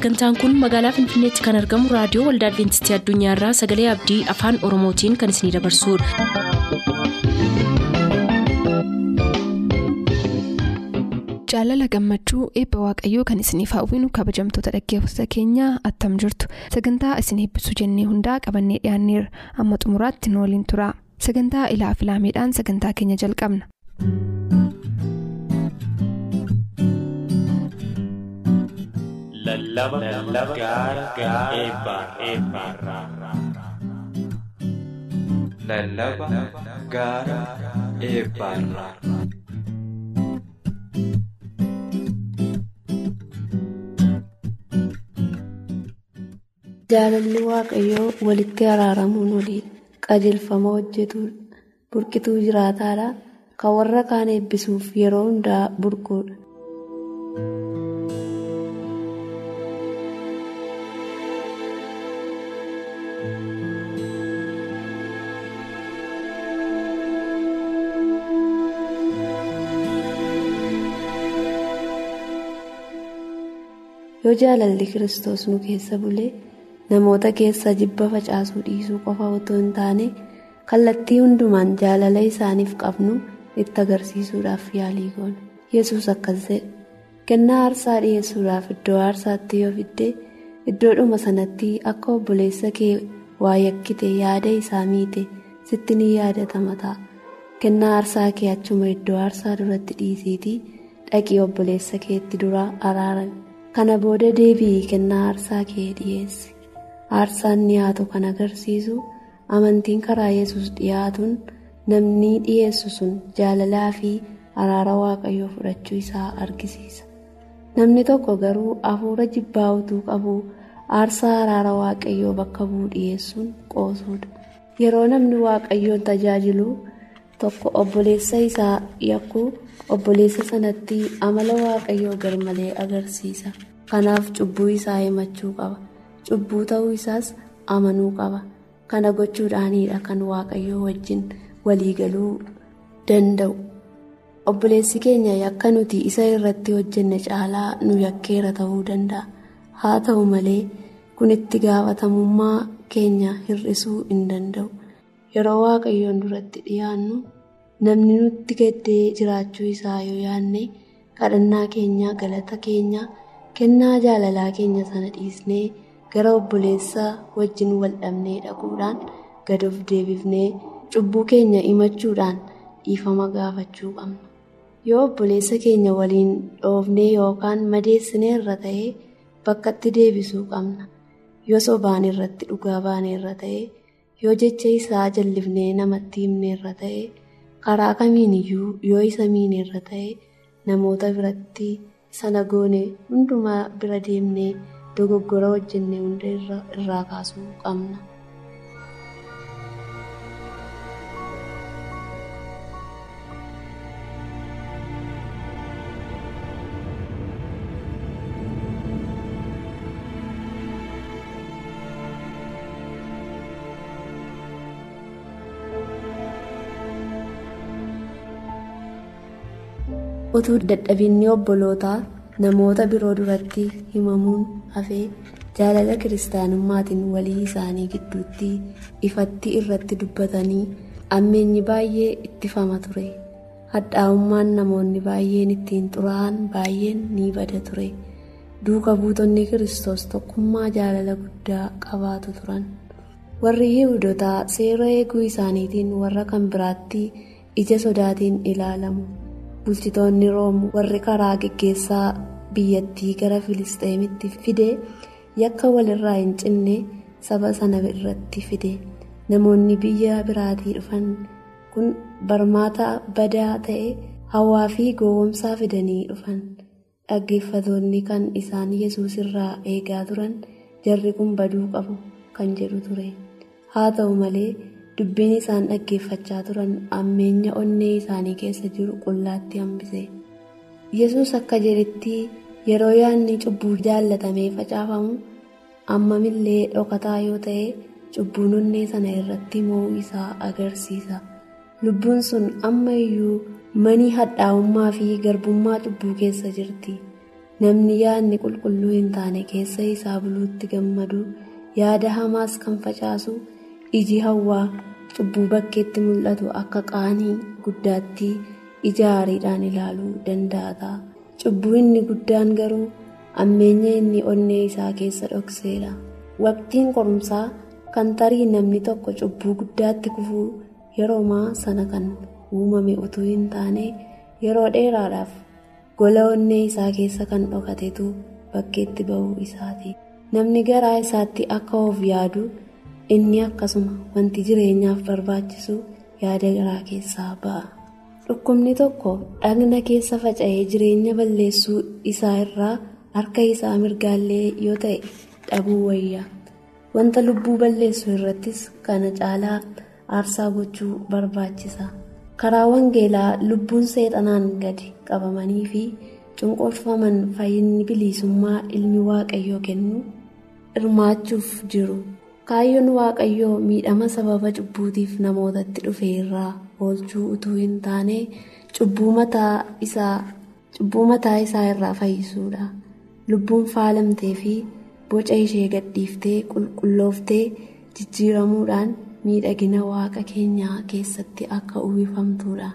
sagantaan kun magaalaa finfinneetti kan argamu raadiyoo waldaa adventistii addunyaarraa sagalee abdii afaan oromootiin kan isinidabarsudha. jaalala gammachuu eebba waaqayyoo kan isiniif hawwinu kabajamtoota dhaggeeffattoota keenyaa attam jirtu sagantaa isin eebbisuu jennee hundaa qabannee dhiyaanneerra amma xumuraatti nu waliin tura sagantaa ilaa filaameedhaan sagantaa keenya jalqabna. Lallaba gaara eebbaa eebbaarraa. Lallaba gaara eebbaarraa. Jaalalli Waaqayyoo walitti araaramuun oliidha. Qajeelfama hojjetuudha. Burqituu jiraataadha. Kan warra kaan eebbisuuf yeroo hundaa burquudha. Yoo jaalalli Kiristoos nu keessa bulee namoota keessa jibba facaasuu dhiisuu qofa otoo hin taane kallattii hundumaan jaalala isaaniif qabnu itti agarsiisuudhaaf yaalii goona. Yesuus akkas jedhe kennaa aarsaa dhiyeessuudhaaf iddoo aarsaatti yoo fidde iddoodhuma sanatti akka obboleessa kee waa yakkite yaada isaa miite sitti ni yaadatama ta'a. Kennaa aarsaa kee achuma iddoo aarsaa duratti dhiisiitii dhaqii obboleessa keetti dura araarame. Kana booda deebi'ii kennaa aarsaa kee dhiyeessi. Aarsaan dhiyaatu kan agarsiisu amantiin karaa yesus dhiyaatuun namni dhiyeessu sun jaalalaa fi araara waaqayyoo fudhachuu isaa argisiisa. Namni tokko garuu hafuura jibbaa utuu qabu aarsaa araara waaqayyoo bakka bu'u dhiyeessuun qoosuudha. Yeroo namni waaqayyoon tajaajilu tokko obboleessa isaa yakkuu obboleessa sanatti amala waaqayyoo garmalee agarsiisa. Kanaaf cubbuu isaa himachuu qaba. Cubbuu ta'uu isaas amanuu qaba. Kana gochuudhaanidha kan waaqayyoo wajjin waliigaluu danda'u. Obboleessi keenya yakka nuti isa irratti hojjenne caalaa nu yakkeera ta'uu danda'a. Haa ta'u malee kun itti gaafatamummaa keenya hir'isuu hin danda'u. Yeroo waaqayyoon duratti dhiyaannu namni nutti gaddee jiraachuu isaa yoo yaadne kadhannaa keenya galata keenya kennaa jaalalaa keenya sana dhiisnee. gara obboleessaa wajjin wal dhabnee dhaquudhaan gad of deebifnee cubbuu keenya himachuudhaan dhiifama gaafachuu qabna. Yoo obboleessa keenya waliin dhoofnee yookaan madeessinee irra ta'ee bakkatti deebisuu qabna. Yoo sobaan irratti dhugaa baanee irra ta'ee yoo jecha isaa jallifnee namatti himne irra ta'ee karaa kamiin iyyuu yoo isa miine irra ta'ee namoota biratti sana goone hundumaa bira deemnee. dogoggora hojjenne hunda irraa kaasuu qabna. Utuu dadhabinni obbolootaa namoota biroo duratti himamuun hafee jaalala kiristaanummaatiin walii isaanii gidduutti ifatti irratti dubbatanii ammeenyi baay'ee ittifama ture. Hadhaa'ummaan namoonni baay'een ittiin xuraa'an baay'een ni bada ture. Duuka buutonni kiristoos tokkummaa jaalala guddaa qabaatu turan. Warri yihudotaa seera eeguu isaaniitiin warra kan biraatti ija sodaatiin ilaalamu. Bulchitoonni roomu warri karaa geggeessaa biyyattii gara filisxeemitti fide yakka walirraa hin cinne saba sana irratti fide namoonni biyya biraatii dhufan kun barmaata badaa ta'e hawaa fi gowwomsaa fidanii dhufan dhaggeeffatoonni kan isaan yesuus irraa eegaa turan jarri kun baduu qabu kan jedhu ture haa ta'u malee. Dubbiin isaan dhaggeeffachaa turan ammeenya onnee isaanii keessa jiru qullaatti hambise. Yesus akka jedhetti yeroo yaadni cubbuu jaallatamee facaafamu ammamillee dhokataa yoo ta'e cubbuun onnee sana irratti mo'uu isaa agarsiisa. Lubbuun sun amma iyyuu manii hadhaa'ummaa fi garbummaa cubbuu keessa jirti. Namni yaadni qulqulluu hin taane keessa isaa buluutti gammadu yaada hamaas kan facaasu iji hawwaa cubbuu bakkeetti mul'atu akka qaanii guddaatti ija aariidhaan ilaaluu danda'a. Cubbuu inni guddaan garuu ammeenya inni onnee isaa keessa dhokseedha waqtiin qorumsaa kan tarii namni tokko cubbuu guddaatti kufuu yeroomaa sana kan uumame utuu hin taane yeroo dheeraadhaaf gola onnee isaa keessa kan dhokatetu bakkeetti ba'uu isaati. Namni garaa isaatti akka of yaadu inni akkasuma wanti jireenyaaf barbaachisu yaada garaa keessaa ba'a. dhukkubni tokko dhagna keessa faca'ee jireenya balleessuu isaa irraa harka isaa mirgaallee yoo ta'e dhabuu wayya. Wanta lubbuu balleessuu irrattis kana caalaa aarsaa gochuu barbaachisa. Karaa wangeelaa lubbuun seexanaan gadi qabamanii fi cunqurfaman fayyinni bilisummaa ilmi waaqayyoo kennu hirmaachuuf jiru kaayyoon waaqayyoo miidhama sababa cubbuutiif namootatti dhufe irraa oolchuu utuu hin taane cubbuu mataa isaa irraa fayyisuudha. Lubbuun faalamtee fi boca ishee gadhiiftee qulqullooftee jijjiiramuudhaan miidhagina waaqa keenyaa keessatti akka uwwifamtuudha.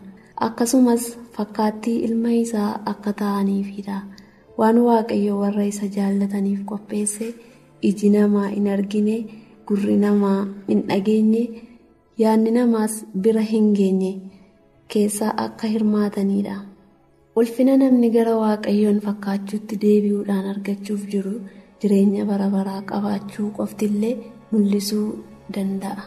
Akkasumas fakkaattii ilma isaa akka ta'aniifidha. Waan waaqayyo warra isa jaallataniif qopheesse iji namaa hin argine gurri namaa hin dhageenye yaadni namaas bira hin geenye keessaa akka hirmaatanidha ulfina namni gara waaqayyoon fakkaachuutti deebi'uudhaan argachuuf jiru jireenya bara baraa qabaachuu qoftillee mul'isuu danda'a.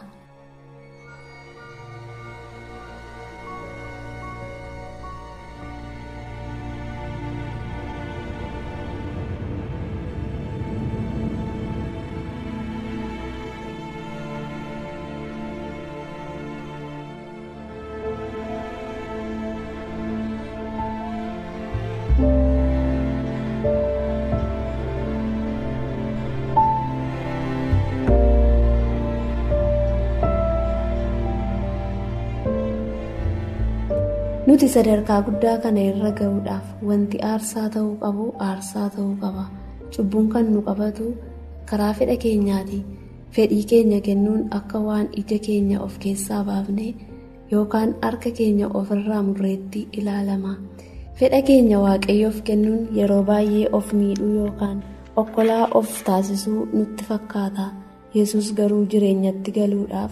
Nuti sadarkaa guddaa kana irra ga'uudhaaf wanti aarsaa ta'uu qabu aarsaa ta'uu qaba. Cubbuun kan nu qabatu karaa fedha keenyaati. Fedhii keenya kennuun akka waan ija keenya of keessaa baafne yookaan harka keenya ofirraa murreetti ilaalama. Fedha keenya waaqayyoof kennuun yeroo baay'ee of miidhuu yookaan okkolaa of taasisuu nutti fakkaata. Yesus garuu jireenyatti galuudhaaf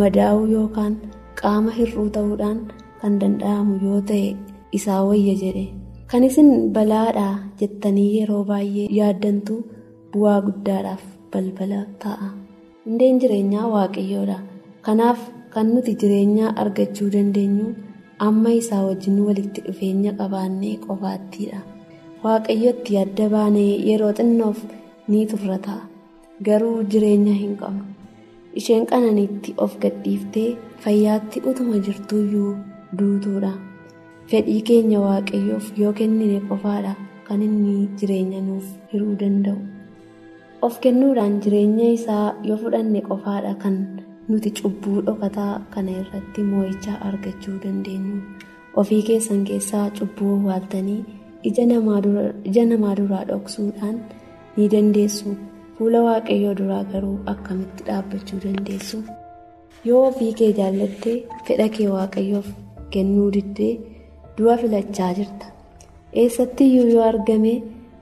madaa'uu yookaan qaama hir'uu ta'uudhaan. Kan danda'amu yoo ta'e isaa wayya jedhe. Kan isin balaadhaa jettanii yeroo baay'ee yaaddantu bu'aa guddaadhaaf balbala ta'a. Hundeen jireenyaa waaqayyoodha. Kanaaf kan nuti jireenyaa argachuu dandeenyu amma isaa wajjin walitti dhufeenya qabaannee qofaattiidha. Waaqayyotti adda baanee yeroo xinnoof ni turra ta'a. Garuu jireenya hin qabnu isheen qananiitti of gadhiiftee fayyaatti utuma jirtuuyyuu duutuudha. Fedhii keenya waaqayyoof yoo kennine qofaadha. Kan inni jireenya nuuf hiruu danda'u. Of kennuudhaan jireenya isaa yoo fudhanne qofaadha. Kan nuti cubbuu dhokataa kana irratti moo'ichaa argachuu dandeenyu. Ofii keessan keessaa cubbuu waaltanii ija namaa duraa dhoksuudhaan ni dandeessu. Fuula waaqayyoo duraa garuu akkamitti dhaabbachuu dandeessu? Yoo ofii kee jaallattee fedha kee waaqayyoof kennuu diddee du'a filachaa jirta. Eessattiyyuu yoo argame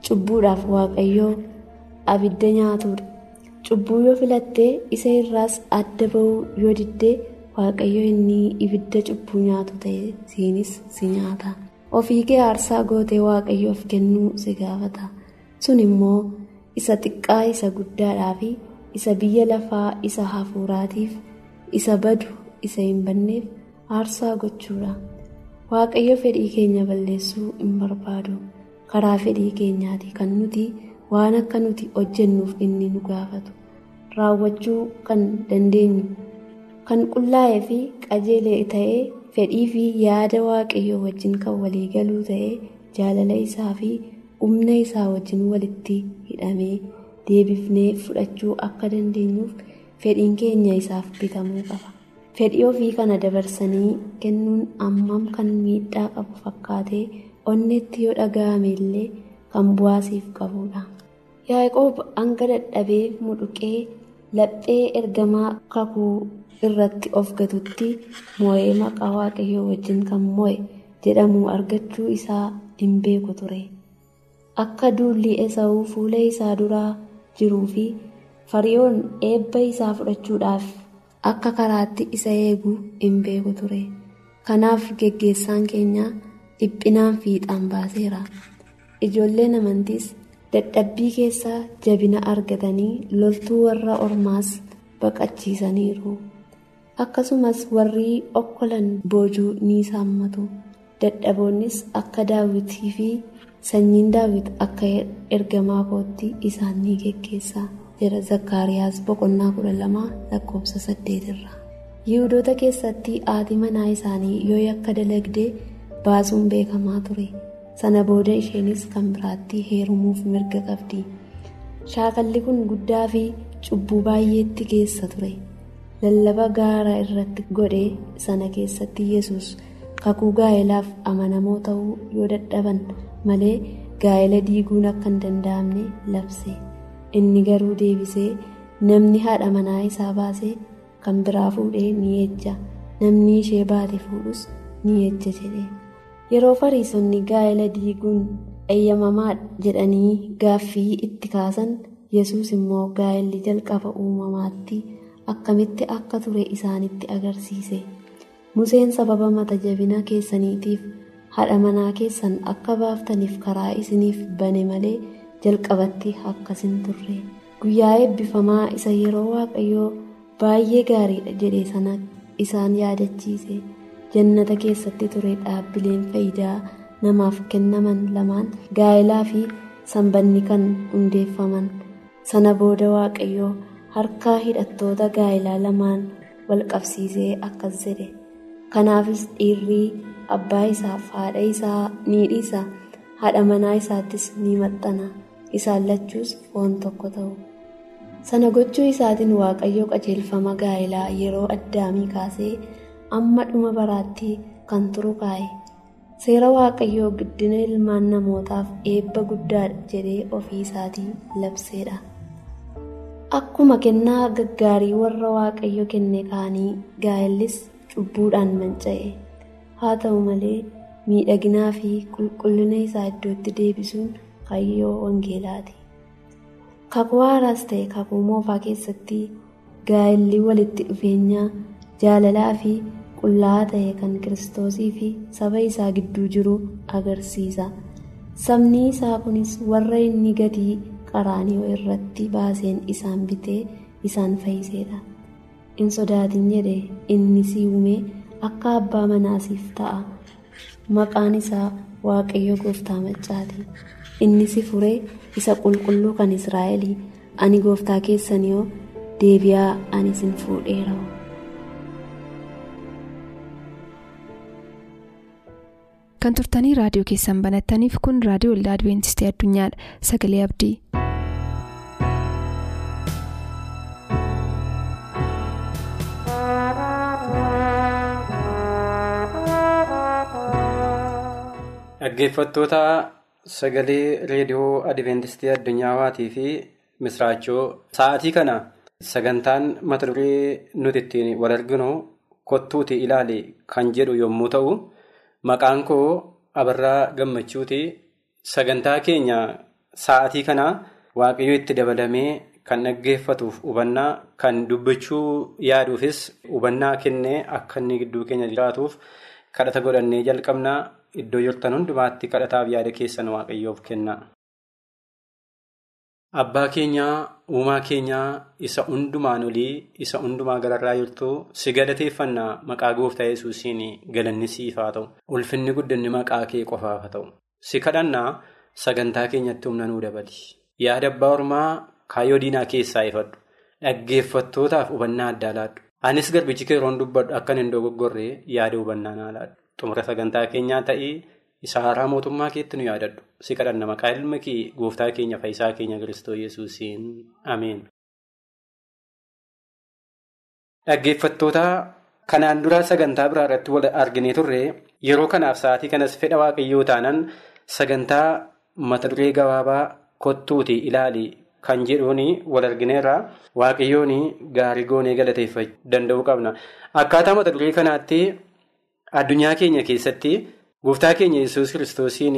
cubbuudhaaf waaqayyoo abidda nyaatuudha. Cubbuu yoo filattee isa irraas adda ba'uu yoo diddee waaqayyo inni ibidda cubbuu nyaatu ta'e siinis si nyaata. Ofii kee aarsaa gootee waaqayyoof kennuu si gaafata. Sun immoo isa xiqqaa isa guddaadhaa fi isa biyya lafaa isa hafuuraatiif isa badu isa hin banneef aarsaa gochuudha. Waaqayyo fedhii keenya balleessuu hin barbaadu. Karaa fedhii keenyaati kan nuti waan akka nuti hojjennuuf inni nu gaafatu. Raawwachuu kan dandeenyu kan qullaa'ee fi qajeelee ta'ee fedhii fi yaada waaqayyoo wajjin kan waliigaluu ta'ee jaalala isaa fi humna isaa wajjin walitti hidhamee deebifnee fudhachuu akka dandeenyuuf fedhiin keenya isaaf bitamuu qaba. Fedhii ofii kana dabarsanii kennuun ammam kan miidhaa qabu fakkaatee onnetti yoo dhaga'ame illee kan bu'aasiif qabudha. Yaaqoob hanga dadhabee mudhuqee laphee ergamaa kakuu irratti of gatutti moo'ee maqaa waaqayyoo wajjin kan moo'e jedhamu argachuu isaa hin beeku ture. Akka duulli Esawuu fuula isaa duraa jiruu fi fariyoon eebba isaa fudhachuudhaaf akka karaatti isa eegu hin beeku ture. Kanaaf geggeessaan keenya dhiphinaan fiixaan baaseera. Ijoolleen amantiis dadhabbii keessaa jabina argatanii loltuu warra ormaas baqachiisaniiru. Akkasumas warri okkolan boojuu ni saammatu. Dadhaboonnis akka daawwitii fi sanyiin daawwit akka ergamaa kootti isaan ni geggeessa. Jedha zakkaariyaas boqonnaa kudha lama lakkoofsa saddeetirra. Yihudoota keessatti haati manaa isaanii yoo yakka dalagdee baasuun beekamaa ture. Sana booda isheenis kan biraatti heerumuuf mirga qabdi. Shaakalli kun guddaa fi cubbuu baay'eetti geessa ture. Lallaba gaara irratti godhe sana keessatti yesus kakuu gaa'elaaf amanamoo ta'uu yoo dadhaban malee gaa'ela diiguun akka hin danda'amne labse. Inni garuu deebisee namni haadha manaa isaa baasee kan biraa fuudhee ni ejja namni ishee baate fuudhus ni ejja jedhe. Yeroo fariisonni gaa'ela diiguun eeyyamamaa jedhanii gaaffii itti kaasan yesus immoo gaa'elli jalqaba uumamaatti akkamitti akka ture isaanitti agarsiise. Museen sababa mata jabina keessaniitiif haadha manaa keessan akka baaftaniif karaa isiniif bane malee. Jalqabatti akkasin turre. Guyyaa eebbifamaa isa yeroo waaqayyoo baay'ee gaariidha jedhe sana isaan yaadachiise. Jannata keessatti ture dhaabbileen faayidaa namaaf kennaman lamaan gaa'elaa fi sanbanni kan hundeeffaman. Sana booda waaqayyoo harkaa hidhattoota gaa'elaa lamaan wal qabsiisee akkas jedhe. Kanaafis dhiirri abbaa isaaf haadha isaa ni dhiisa haadha manaa isaattis ni maxxana. Isaan lachuus foon tokko ta'u. Sana gochuu isaatiin waaqayyo qajeelfama gaa'elaa yeroo addaamii kaasee amma dhuma baraatti kan turu kaa'e seera waaqayyoo guddina ilmaan namootaaf eebba guddaadha jedhee ofii isaatii labseedha. Akkuma kennaa gaggaarii warra waaqayyo kenne kaanii gaa'ellis cubbuudhaan manca'e. Haa ta'u malee miidhaginaa fi qulqullina isaa iddootti deebisuun kayyoo wangeelaati. Kakuu haaraas ta'e kakuu moofaa keessatti gaa'elli walitti dhufeenya jaalalaa fi qullaa'aa ta'e kan kiristoosii fi saba isaa gidduu jiru agarsiisa. Sabni isaa kunis warra inni gatii qaraanioo irratti baaseen isaan bitee isaan fayyiseedha. In sodaatin jedhe inni si uume akka abbaa manaasiif ta'a. Maqaan isaa Waaqayyo gooftaa maccaati. Inni si furee isa qulqulluu kan israa'elii ani gooftaa keessan yoo deebi'aa ani isin fuudheera. kan turtanii raadiyoo keessan banattaniif kun raadiyoo waldaa adibeentistii addunyaadha sagalee abdii. dhaggeeffattoota. Sagalee reediyoo Adiveentistii Addunyaawatii fi Misraachoo sa'aatii kana sagantaan mata duree nuti ittiin wal arginu kottuuti ilaali kan jedhu yommuu ta'u maqaan koo Abarraa Gammachuuti sagantaa keenya sa'aatii kana waaqayyo itti dabalamee kan dhaggeeffatuuf hubannaa kan dubbachuu yaaduufis hubannaa kennee akka inni gidduu keenya jiraatuuf kadhata godhannee jalqabnaa. Iddoo jirtan hundumaatti kadhataaf yaada keessan waaqayyoof kenna. Abbaa keenyaa uumaa keenyaa isa hundumaan olii isa hundumaa gararraa jirtu si galateeffannaa maqaa gooftaa yesuusiin galanni siif haa ta'u. Ulfinni guddanni maqaa kee qofaaf ta'u. Si kadhannaa sagantaa keenyatti humna nuu dabali. Yaada abbaa ormaa kaayyoo diinaa keessaa ifadhu. Dhaggeeffattootaaf hubannaa addaa laadhu. Anis garbichi kee yeroon dubbadhu akkan hin dogoggorree yaada hubannaa naa laadhu. Xumura sagantaa keenyaa ta'ee isa haaraa mootummaa keetti nu yaadadhu. Si kadhanna maqaa ilma kee gooftaa keenya fayyisaa keenya Kiristoos Yesuusiin Ameen. Dhaggeeffattoota kanaan dura sagantaa biraa irratti wal arginee turre yeroo kanaaf sa'aatii kanas fedha waaqayyoo taanaan sagantaa mata duree gabaabaa kottuuti ilaali kan jedhuun wal argineerra waaqayyoon gaarii goonee galateeffachuu danda'uu qabna. Akkaataa mata duree kanaatti addunyaa keenya keessatti gooftaa keenya yesus kiristoosiin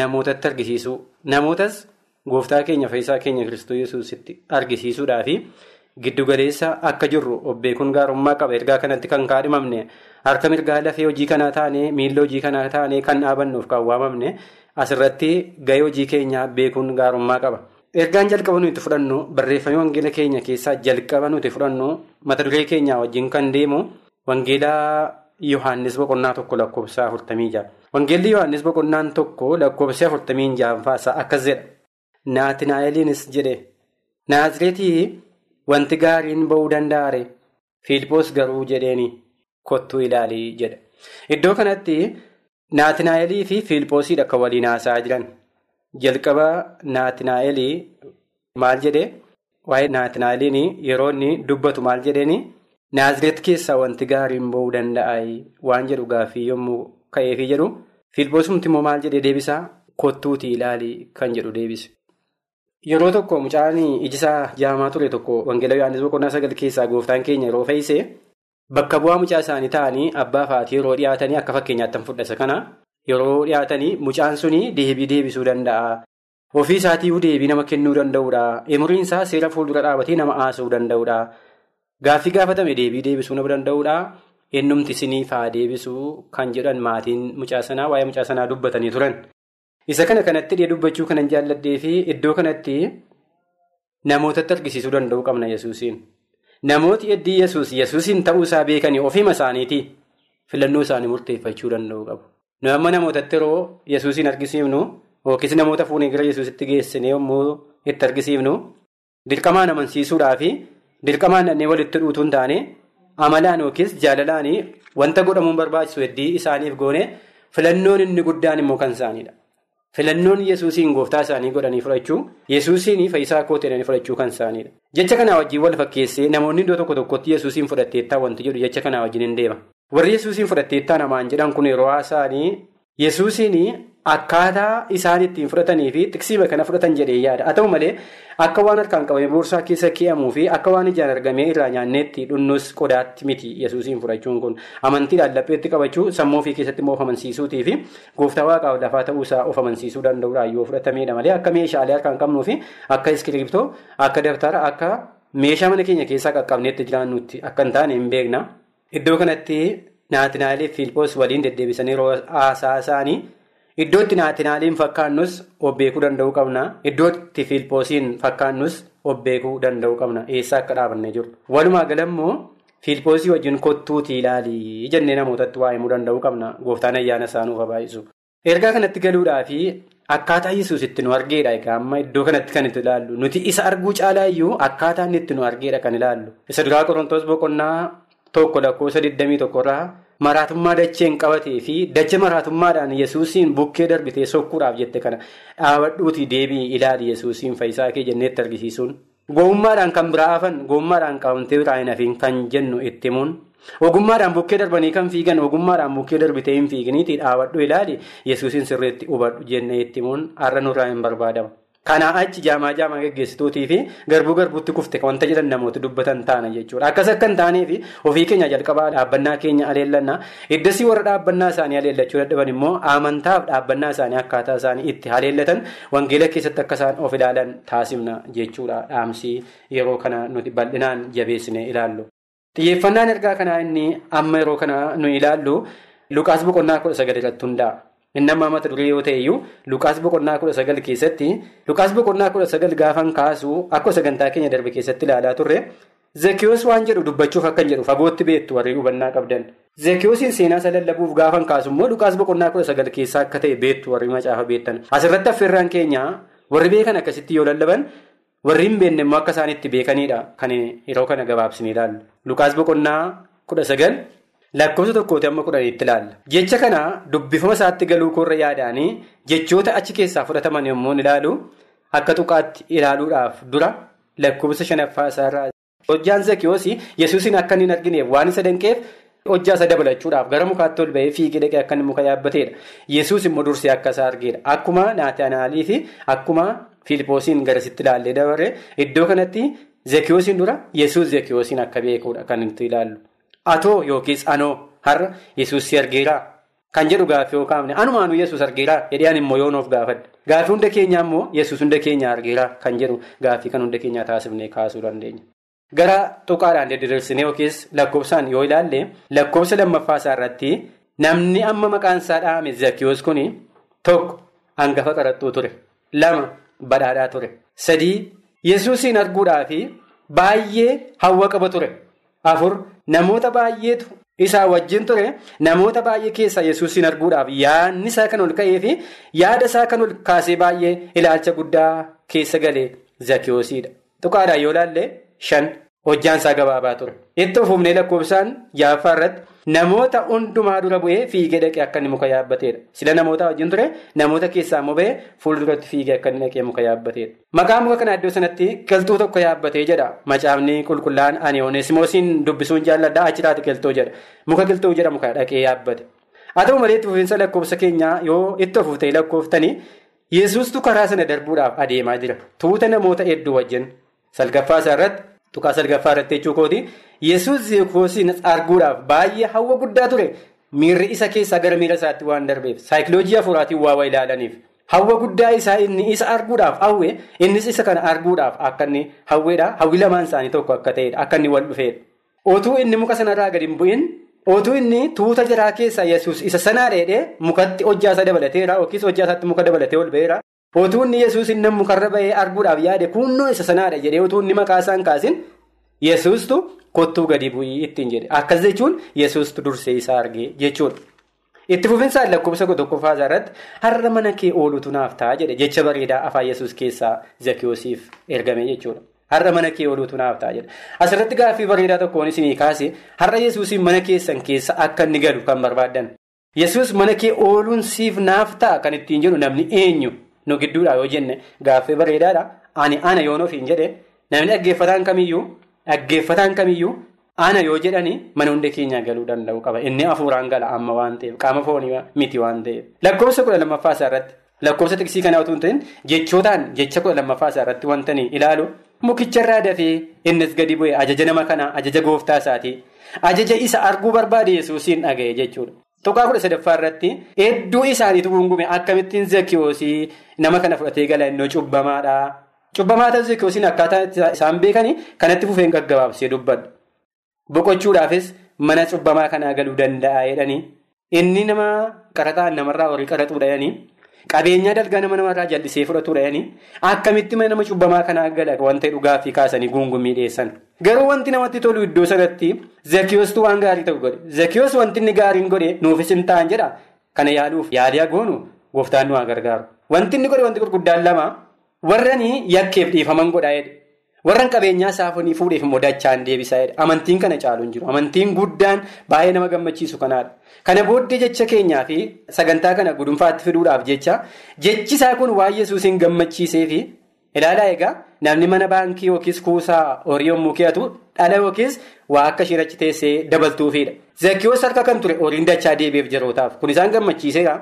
namootatti argisiisu namootas gooftaa keenya fayyisaa keenya kiristoos yesuusitti argisiisuudhaafi. Giddugaleessa akka jirru obbeekuun gaarummaa qaba ergaa kanatti kan kaadhimamne harka mirgaa lafee hojii kanaa taane miila hojii kanaa taane kan dhaabannuuf kan waamamne asirratti gahee hojii keenyaa beekuun gaarummaa qaba. Ergaan jalqaba nuti fudhannu barreeffamee wangeela keenya keessaa jalqaba nuti fudhannu mata duree keenyaa wajjin kan deemu wangeelaa Yohaannis boqonnaa tokko lakkoofsa afurtamii jaha. Wangeelli Yohaannis boqonnaan tokko lakkoofsa afurtamii jahaffaasaa akkas jedha. Naatinaa'eliinis jedhe Naazireetii. Wanti gaariin ba'uu danda'are Fiilippoos garuu jedheeni kottuu ilaalii jedha. Iddoo kanatti Naatinaa'elii fi Fiilippoosiidha kan waliin haasa'aa jiran. Jalqaba Naatinaa'elii maal jedhee waa'ee Naatinaa'eliin yeroo inni dubbatu maal jedheeni Naazireet keessaa wanti gaariin ba'uu danda'a waan jedhu gaaffii yommuu ka'eefii jedhu Fiilippoosumti immoo maal jedhee deebisaa kottuutii ilaalii kan jedhu deebise. Yeroo tokko mucaan ijisaa jaamaa ture tokko wangeela Yohaannis boqonnaa sagal keessaa gooftaan keenya yeroo fe'ise bakka bu'aa mucaa isaanii ta'anii abbaa fi haati yeroo dhiyaatanii akka fakkeenyaatti fudhasa kana yeroo dhiyaatanii mucaan suni deebii deebisuu danda'a. Ofii isaatiiyyuu deebii nama kennuu danda'udha. Umuriin isaa seera fuuldura dhaabatee nama haasa'uu danda'udha. Gaaffii gaafatame deebii deebisuu nama danda'udha. Eenyumti isiniif haa deebisuu kan jedhan maatiin mucaa sanaa waa'ee mucaa sanaa dubbatanii turan. Isa kana kanatti dhiyee dubbachuu kanan jaalladhee fi iddoo kanatti namootatti argisiisuu danda'uu qabna yesuusiin. Namooti heddii yesuus yesuusiin ta'uusaa beekanii ofiima isaaniitii filannoo isaanii murteeffachuu danda'uu qabu. Nu amma namootatti yeroo yesuusiin argisiifnu yookiis namoota fuunee gara yesuusitti geessinee yommuu itti argisiifnu dirqamaan amansiisuudhaa dirqamaan dhannee walitti dhuutuu hin taane amalaan yookiis jaalalaan wanta godhamuun barbaachisu heddii isaaniif goone filannoon inni guddaan immoo kan isaaniidha. Filannoon yesuusiin gooftaa isaanii godhanii fudhachuu yesuusiin fayyisaa koo ta'anii fudhachuu kan isaaniidha. Jecha kanaa wajjin wal fakkeessee namoonni iddoo tokko tokkotti yesuusiin fudhatteettaa wanti jedhu jecha kanaa wajjin hin deema. Warri yesuusiin fudhatteettaa namaan jedhan kun yeroo haasa'anii yesuusiin akkaataa isaan ittiin fudhatanii fi tiksiima kana fudhatan jedhee yaada. Haa ta'u malee akka waan harkaan qabamee boorsaa keessa kee'amuu fi akka waan ijaan argamee irraa nyaanneetti dhunnus qodaatti miti yesuusiin fudhachuun kun amantiidhaan lapheetti qabachuu sammuu ofii keessatti immoo of amansiisuutii fi gooftaa waaqaaf lafaa ta'uusaa of amansiisuu danda'uudhaan yoo fudhatameedha malee akka meeshaalee harkaan qabnuu fi akka iskiriiptoo akka daftara akka meeshaa mana keenya keessaa qaqqabneetti jiraannutti akka hin taane hin beekna. Iddoo kanatti naatinaaleef fiilpoos waliin deddeebisanii haasaa isaanii. Iddootti naatinaaliin fakkaannus obbeekuu danda'uu qabna. Iddootti fiilpoosiin fakkaannus obbeekuu danda'uu qabna. Eessaa akka dhaabannee jiru. Walumaa galammoo fiilpoosii wajjin kottuutii ilaalii jennee namootatti waa himuu danda'uu qabna. Gooftaan ayyaana isaanuuf habaa'isu. Ergaa kanatti galuudhaa fi akkaataa yesuus itti nu argeedha. Egaa amma iddoo kanatti kan itti ilaallu. Nuti isa arguu caalaa iyyuu akkaataa inni itti nu argeedha kan ilaallu. Isa duraa Qorontoos boqonnaa tokko lakkoofsa 21 irraa. Maraatummaa dacheen qabatee fi dacha maraatummaadhaan yesuusiin bukkee darbitee sokkuudhaaf jette kana dhaabadhuutii deebii ilaali yesuusiin fayyisaa kee jenneetti argisiisuun. Gowwummaadhaan kan biraa hafan gowwummaadhaan qabamtee hafiin kan jennu itti himuun. Ogummaadhaan bukkee darbanii kan fiigan ogummaadhaan bukkee darbitee hin fiiginiitii dhaabadhu ilaali yesuusiin sirriitti hubadhu jennee itti himuun har'a nurraa hin barbaadamu. Kanaa achi jaamaa jaamaa geggeessituutii fi garbuu garbuutti kufte wanta jedhan namoota dubbatan taana jechuudha. Akkas akka hin taaneef ofii keenya jalqabaa dhaabbannaa keenya aleellannaa. Iddasii warra dhaabbannaa isaanii aleellachuu dadhaban immoo amantaaf dhaabbannaa isaanii akkaataa isaanii itti aleellatan wangeela keessatti akka isaan of ilaalan taasifna jechuudha. Dhaamsii yeroo kana nuti bal'inaan jabeessine ilaallu. Xiyyeeffannaan ergaa kanaa inni amma yeroo kana nu ilaallu Luqaas boqonnaa kudha sagal irratti hundaa'a. Inni amma mata duree yoo ta'e iyyuu Luqaas boqonnaa kudha sagal keessatti Luqaas boqonnaa kudha sagal gaafan kaasu akka sagantaa keenya darbe keessatti ilaalaa turre Zekiyoos waan jedhu dubbachuuf akkan jedhu fagootti beektu warri hubannaa qabdan. Zekiyoosiin seenaa isa lallabuuf gaafan kaasu immoo Luqaas boqonnaa kudha sagal keessaa akka ta'e beektu warri macaafa beektan. Asirratti affeerraan keenya warri beekan akkasitti yoo lallaban warri hin beekne immoo akka isaan itti beekanidha kan yeroo kana gabaabsinee ilaallu. Luqaas boqonnaa kudha sagal. Lakkoofsa tokkooti amma kudhaniitti ilaalla. Jecha kana dubbifama isaatti galuu korra yaadaanii jechoota achi keessaa fudhataman yommuu ilaalu akka tuqaatti ilaaluudhaaf dura lakkoofsa shanaffaa isaarraa. Hojjaan Zekiyoos yesuusin akka inni hin argineef waan isa danqeef hojjaa isa dabalachuudhaaf gara mukaatti ol ba'ee fiigee dhaqee akka inni muka yaabbateedha. Yesuus immoo dursee akka isaa argeedha. Akkuma Naataanaalii fi akkuma Filipoosiin garasitti ilaallee dabarre iddoo kanatti Zekiyoosiin dura Yesuus Zekiyoosiin akka beekuudha kan nuti ilaallu. Atoo yookiis anoo har'a Yesuus si argeeraa? Kan jedhu gaaffii yoo kaafne anumaanuu Yesuus argeeraa jedhee ani immoo yoon of gaafadha. Gaaffii hunda keenyaa immoo Yesuus hunda keenya argeeraa kan jedhu gaaffii kan hunda keenyaa taasifnee kaasuu dandeenya. Gara tuqaadhaan deddeebisinee yookiis lakkoofsaan yoo ilaalle lakkoofsa lammaffaa isaa irratti namni amma maqaan isaa dhahame Zekiyoos kuni tokko hangafa qaraxxuu ture. Lama badhaadhaa ture. Sadii Yesuusiin arguudhaaf baay'ee hawwa qaba ture. Afur namoota baay'eetu isaa wajjin ture namoota baay'ee keessaa Yesuusiin arguudhaaf yaadni isaa kan ol ka'ee fi yaada isaa kan ol kaasee baay'ee ilaalcha guddaa keessa galee Zakiyoosidha. Tuqaadhaan yoo ilaalle shan hojjaan isaa gabaabaa ture. Itti fufnee lakkoofsaan jaaffaa irratti namoota hundumaa dura bu'ee fiigee dhaqee akka inni muka yaabbateedha. Sila namoota wajjin ture namoota keessaa immoo ba'ee fuulduratti fiigee akka inni dhaqee muka yaabbateedha. Maqaa muka kana iddoo sanatti qilxuu tokko yaabbatee jedha. Macaafni qulqullaa'aan ani oneesimoosiin dubbisuun jaalladha achiraati qilxuu jedha. Muka qilxuu jedhamu kan dhaqee yaabbate. Haa ta'u malee fufiinsa lakkoofsa keenyaa yoo itti fuftee lakkooftan Yesuustu karaa sana darbuudhaaf adeemaa jira. Tuuta namoota hedduu wajjin salgaffaa isaa irratti tuqaa salgaffaa irratti jechuu kooti Yesuus Zekiyoosiin arguudhaaf baay'ee hawwa guddaa ture. Miirri isa keessaa gara miira isaatti waan darbeef saayikiloojii hafuuraatiin waa ilaalaniif. Hawwa guddaa isaa inni isa arguudhaaf hawwe innis isa kana arguudhaaf akka inni hawweedha. Hawwi lamaan isaanii tokko akka ta'edha. Akka inni wal dhufeedha. Otuu inni muka sanarraa gadi hin bu'in otuu inni tuuta jiraa keessaa Yesuus isa sanaa dheedhee mukatti hojjaa isaa dabalateera yookiis hojjaa isaatti muka dabalatee ol ba'eera. Otuu inni Yesuus inni mukarra ba'ee arguudhaaf yaade kunnoo isa sanaadha jedhee otuu inni maqaa isaan kaasin Yesuustu kottuu gadi bu'ii ittiin jedhe. Akkas jechuun Yesuustu dursee isaa argee jechuudha. Itti fufinsaan lakkoofsa tokkoffaa irratti har'a mana kee oolutu naaf ta'a jedhe jecha bareedaa afaan Yesuus keessaa Zakiyoosiif ergame jechuudha. Har'a mana kee oolutu naaf ta'a jedhe. Asirratti gaaffii bareedaa tokkoon isinii kaase har'a Yesuusiin mana keessan keessa akka inni galu kan barbaadan. Yesuus mana kee ooluun siif naaf ta'a kan ittiin jedhu namni eenyu nu gidduudha yoo jenne gaaffii bareedaadha. Ani ana yoon ofiin jedhe namni dhaggeeffataan kamiyyuu dhaggeeffataan kamiyyuu. Ana yoo jedhani mana hunda keenyaa galuu danda'u qaba. Inni hafuuraan gala amma waan ta'eef qaama foonii miti waan ta'eef. Lakkoofsa kudha lammaffaa isaa irratti lakkoofsa tiksii kanaa otoo hin ta'in jechootaan jecha kudha lammaffaa isaa irratti wanta ilaalu mukicharraa dafee innis gadi bu'e ajaja nama kanaa ajaja gooftaa isaati. Ajaja isa arguu barbaade yesuusiin dhaga'e jechuudha. Tuqaa kudha sadaffaa irratti hedduu isaaniitu gungume akkamittiin Zekiyoosii nama kana fudhatee gala innoo cubbamaadha. Cubbamaa ta'uu Zekiyoosiin akkaataa isaan beekanii kanatti fufeen gaggabaabsee dubbadhu. Boqochuudhaafis mana cubbamaa kanaa galuu danda'a jedhanii inni nama qaraxaan namarraa horii qaraxuudha jedhanii qabeenya dalgaa nama namarraa jallisee fudhatuudha jedhanii akkamitti mana nama cubbamaa kanaa gala wanta dhugaafi kaasanii gungummii dhiyeessan. Garuu wanti namatti tolu iddoo sanatti Zekiyoostuu waan gaarii ta'u godhe. Zekiyoos wanti inni gaariin godhe nuufis hin ta'an jedha. Kana yaaluuf yaaliyaa goonu gooftaan nu haa gargaaru. Wanti inni godhe wanti gurguddaan lama warranii yakkeef dhiifaman godhaa jedhe. Warran qabeenyaa saafanii fuudheef immoo dachaan deebisaa jedha. Amantiin kana caalu hin jiru. Amantiin guddaan baay'ee nama gammachiisu kanaadha. Kana booddee jecha keenyaa fi sagantaa kana gudunfaatti fiduudhaaf jecha jechi isaa kun waan Yesuusiin gammachiisee fi ilaalaa egaa namni mana baankii yookiis kuusaa horii yommuu keeyatu dhala yookiis waa akka shirachi teessee dabaltuufidha. Zekiyoos harka kan ture horiin dachaa deebi'eef jirootaaf kun isaan gammachiiseera.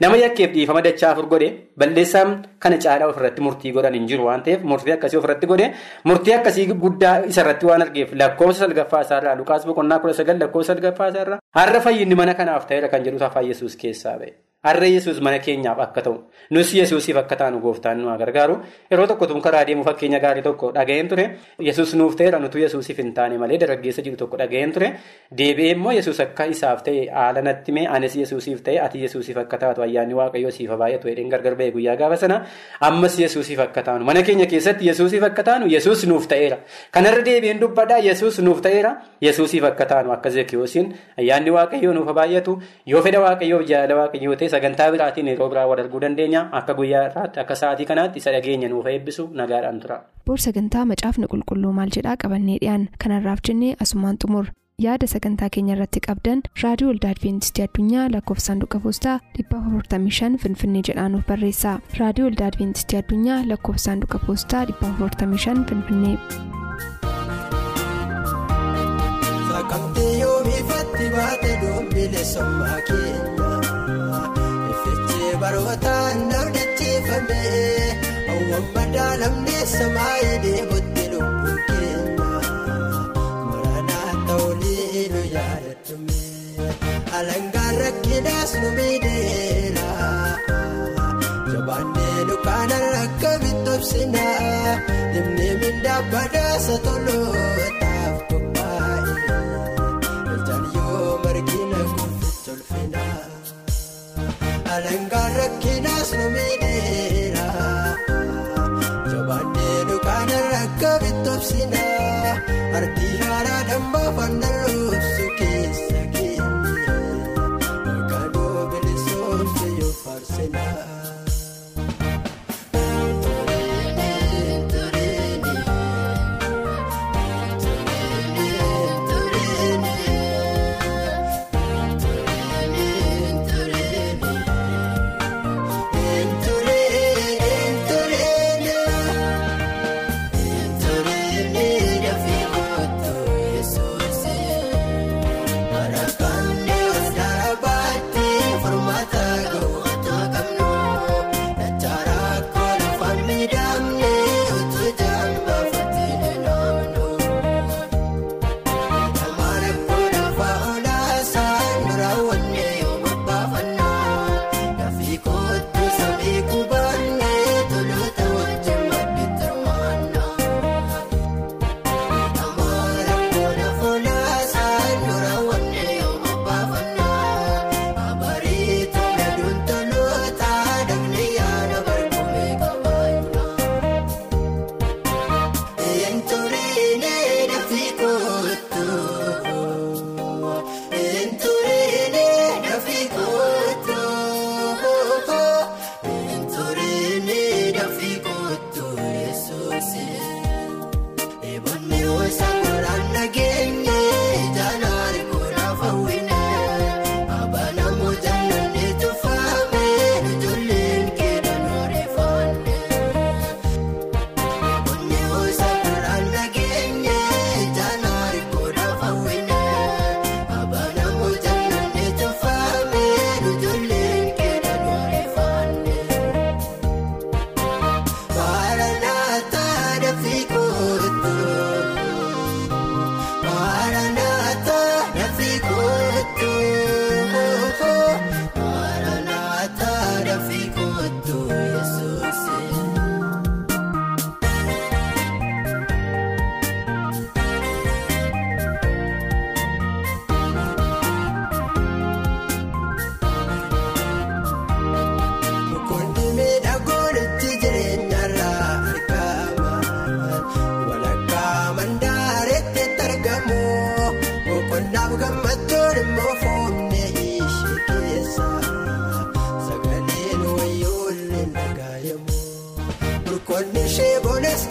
Nama yakkeef dhiifama dachaa afur godhe balleessaan kana caalaa ofirratti murtii godhan hin jiru waan ta'eef murtii akkasii ofirratti godhe murtii akkasii guddaa isarratti waan argeef lakkoofsa salgaffaa isaarraa Lukaas boqonnaa kudha sagal lakkoofsa salgaffaa isaarraa har'a fayyinni mana kanaaf ta'eera kan jedhu afaan Yesuus keessaa ba'e. Har'a Yesuus mana keenyaaf akka ta'u nus Yesuusiif akka taanu gooftaan nu gargaaru yeroo tokko tun karaa deemu fakkeenya gaarii tokko dhaga'een ture. Yesuus nuuf ta'eera nutu Yesuusiif hin taane malee dargaggeessa jiru tokko dhaga'een ture. Deebi'ee immoo Yesuus akka isaaf ta'e haala natti mee anis Yesuusiif ta'e ati Yesuusiif akka taatu ayyaanni waaqayyoo siif baay'atu jedheen gargar ba'e guyyaa gaafa sana ammas Yesuusiif akka taanu. Mana keenya keessatti Yesuusiif akka taanu Yesuus nuuf ta'eera. Kanarra deebi'een dubbadhaa Yesuus nuuf ta'eera. Yesuusiif akka taanu akka Zekiyoosiin ayyaanni waaqayyoo nuuf baay'atu yoo fedha waaqayyoo jaalala waaqayyoo ta'e sagantaa biraatiin yeroo biraa wal arguu dandeenya akka guyyaa irraatti akka sa'aatii kanaatti isa dhageenya nuuf eebbisu nagaadhaan tura. Boor sagantaa macaafni qulqulluu maal jedhaa qabannee dhiyaan kanarraaf jennee asumaan xumur yaada sagantaa keenya irratti qabdan raadiyoo waldaa adventistii addunyaa lakkoofsa saanduqa poostaa 455 finfinnee jedhaanuf barreessa raadiyoo waldaa adventistii addunyaa lakkoofsa saanduqa poostaa 455 finfinnee. itti baate dumbile sommaa keenya barootaan namni ciifame hawwan madaalamne samaayii deemutti lubbuu keenya maranaa ta'uulii nu yaadachume alangaan rakkinaas nu miidheera jabaannee dukaanaan akka bitobsinaa dhimni mindaa badaasa tolootaaf bitobsinaa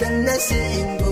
Qonni